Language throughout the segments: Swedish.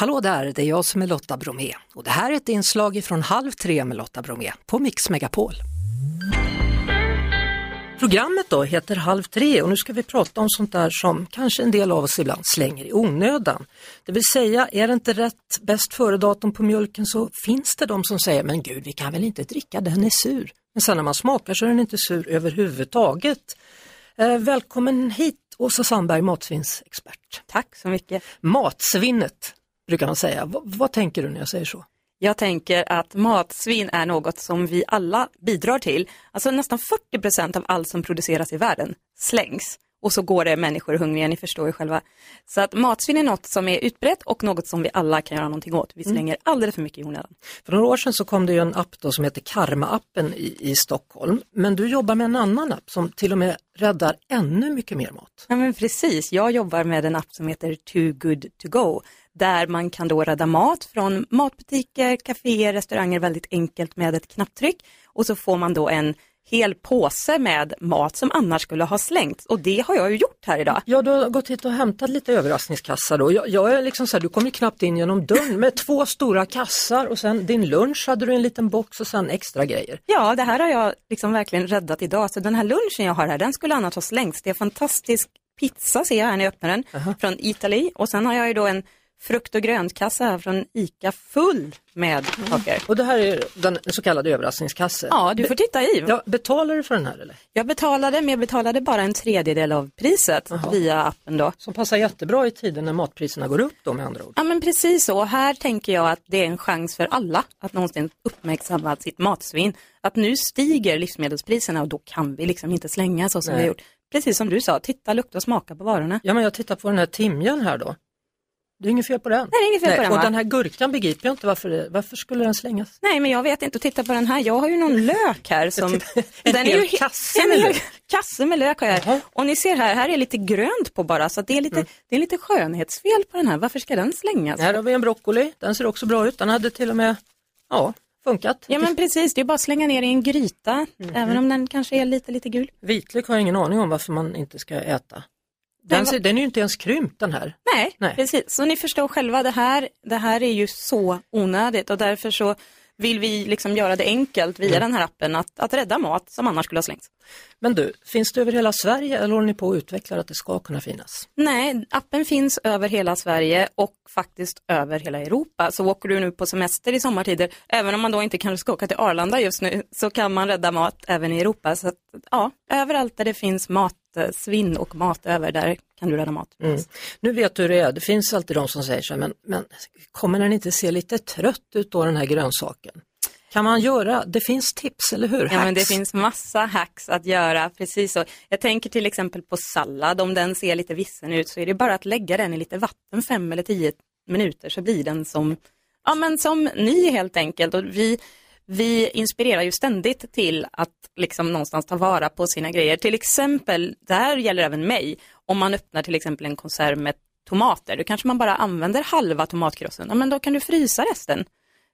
Hallå där, det är jag som är Lotta Bromé och det här är ett inslag från Halv tre med Lotta Bromé på Mix Megapol. Programmet då heter Halv tre och nu ska vi prata om sånt där som kanske en del av oss ibland slänger i onödan. Det vill säga, är det inte rätt bäst före-datum på mjölken så finns det de som säger, men gud vi kan väl inte dricka, den är sur. Men sen när man smakar så är den inte sur överhuvudtaget. Eh, välkommen hit Åsa Sandberg, matsvinnsexpert. Tack så mycket. Matsvinnet brukar man säga. V vad tänker du när jag säger så? Jag tänker att matsvinn är något som vi alla bidrar till. Alltså nästan 40 procent av allt som produceras i världen slängs och så går det människor hungriga, ni förstår ju själva. Så att matsvinn är något som är utbrett och något som vi alla kan göra någonting åt. Vi mm. slänger mm. alldeles för mycket i onödan. För några år sedan så kom det ju en app då som heter Karma-appen i, i Stockholm. Men du jobbar med en annan app som till och med räddar ännu mycket mer mat. Ja men precis, jag jobbar med en app som heter Too good to go där man kan då rädda mat från matbutiker, kaféer, restauranger väldigt enkelt med ett knapptryck och så får man då en hel påse med mat som annars skulle ha slängts och det har jag ju gjort här idag. Ja, du har gått hit och hämtat lite överraskningskassar då. Jag, jag är liksom så här, du kom ju knappt in genom dörren med två stora kassar och sen din lunch hade du en liten box och sen extra grejer. Ja, det här har jag liksom verkligen räddat idag. Så den här lunchen jag har här, den skulle annars ha slängts. Det är fantastisk pizza ser jag här när jag öppnar den, uh -huh. från Italy och sen har jag ju då en frukt och grönkassa här från ICA full med saker. Och det här är den så kallade överraskningskasse. Ja, du får titta i. Ja, betalar du för den här eller? Jag betalade, men jag betalade bara en tredjedel av priset Aha. via appen då. Som passar jättebra i tiden när matpriserna går upp då med andra ord. Ja, men precis så. Här tänker jag att det är en chans för alla att någonsin uppmärksamma sitt matsvinn. Att nu stiger livsmedelspriserna och då kan vi liksom inte slänga så som Nej. vi har gjort. Precis som du sa, titta, lukta och smaka på varorna. Ja, men jag tittar på den här timjan här då. Det är inget fel på den. Nej, det är inget fel Nej, på den. Och den här gurkan begriper jag inte varför, varför skulle den slängas? Nej, men jag vet inte. Och titta på den här. Jag har ju någon lök här. Som, en den hel är ju, kasse med lök. kasse med lök har jag här. Och ni ser här, här är lite grönt på bara. Så det är, lite, mm. det är lite skönhetsfel på den här. Varför ska den slängas? Här har vi en broccoli. Den ser också bra ut. Den hade till och med, ja, funkat. Ja men precis, det är bara att slänga ner i en gryta, mm. även om den kanske är lite, lite gul. Vitlök har jag ingen aning om varför man inte ska äta. Den, var... den är ju inte ens krympt den här. Nej, Nej, precis. Så ni förstår själva, det här, det här är ju så onödigt och därför så vill vi liksom göra det enkelt via mm. den här appen att, att rädda mat som annars skulle ha slängts. Men du, finns det över hela Sverige eller håller ni på att utveckla att det ska kunna finnas? Nej, appen finns över hela Sverige och faktiskt över hela Europa. Så åker du nu på semester i sommartider, även om man då inte kanske ska åka till Arlanda just nu, så kan man rädda mat även i Europa. Så att, ja, överallt där det finns matsvinn och mat över, där kan du rädda mat. Mm. Nu vet du hur det är, det finns alltid de som säger så, men, men kommer den inte se lite trött ut då den här grönsaken? kan man göra? Det finns tips, eller hur? Ja, men det finns massa hacks att göra, precis så. Jag tänker till exempel på sallad, om den ser lite vissen ut så är det bara att lägga den i lite vatten fem eller tio minuter så blir den som, ja, men som ny helt enkelt. Och vi, vi inspirerar ju ständigt till att liksom någonstans ta vara på sina grejer. Till exempel, det här gäller även mig, om man öppnar till exempel en konserv med tomater, då kanske man bara använder halva tomatkrossen, ja, men då kan du frysa resten.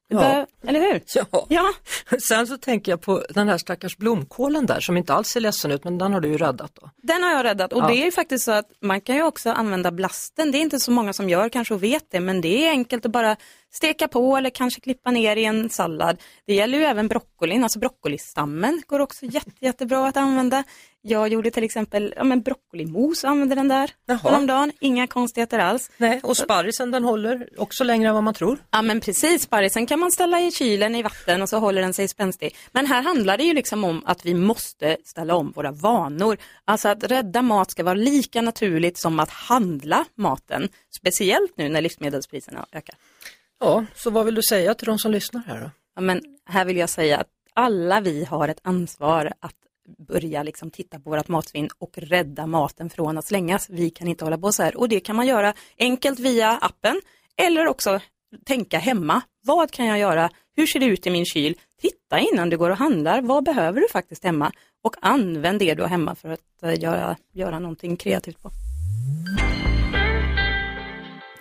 Ja. Eller hur? Ja. ja. Sen så tänker jag på den här stackars blomkålen där som inte alls ser ledsen ut men den har du ju räddat då. Den har jag räddat och ja. det är ju faktiskt så att man kan ju också använda blasten. Det är inte så många som gör kanske och vet det men det är enkelt att bara steka på eller kanske klippa ner i en sallad. Det gäller ju även broccolin, alltså broccolistammen går också jätte, jättebra att använda. Jag gjorde till exempel ja, men broccolimos och använde den där häromdagen. Inga konstigheter alls. Nej, och sparrisen den håller också längre än vad man tror. Ja men precis, sparrisen kan man ställa i kylen i vatten och så håller den sig spänstig. Men här handlar det ju liksom om att vi måste ställa om våra vanor. Alltså att rädda mat ska vara lika naturligt som att handla maten. Speciellt nu när livsmedelspriserna ökar. Ja, så vad vill du säga till de som lyssnar här då? Ja, men här vill jag säga att alla vi har ett ansvar att börja liksom titta på vårt matsvinn och rädda maten från att slängas. Vi kan inte hålla på så här och det kan man göra enkelt via appen eller också tänka hemma. Vad kan jag göra? Hur ser det ut i min kyl? Titta innan du går och handlar. Vad behöver du faktiskt hemma? Och använd det du har hemma för att eh, göra, göra någonting kreativt på.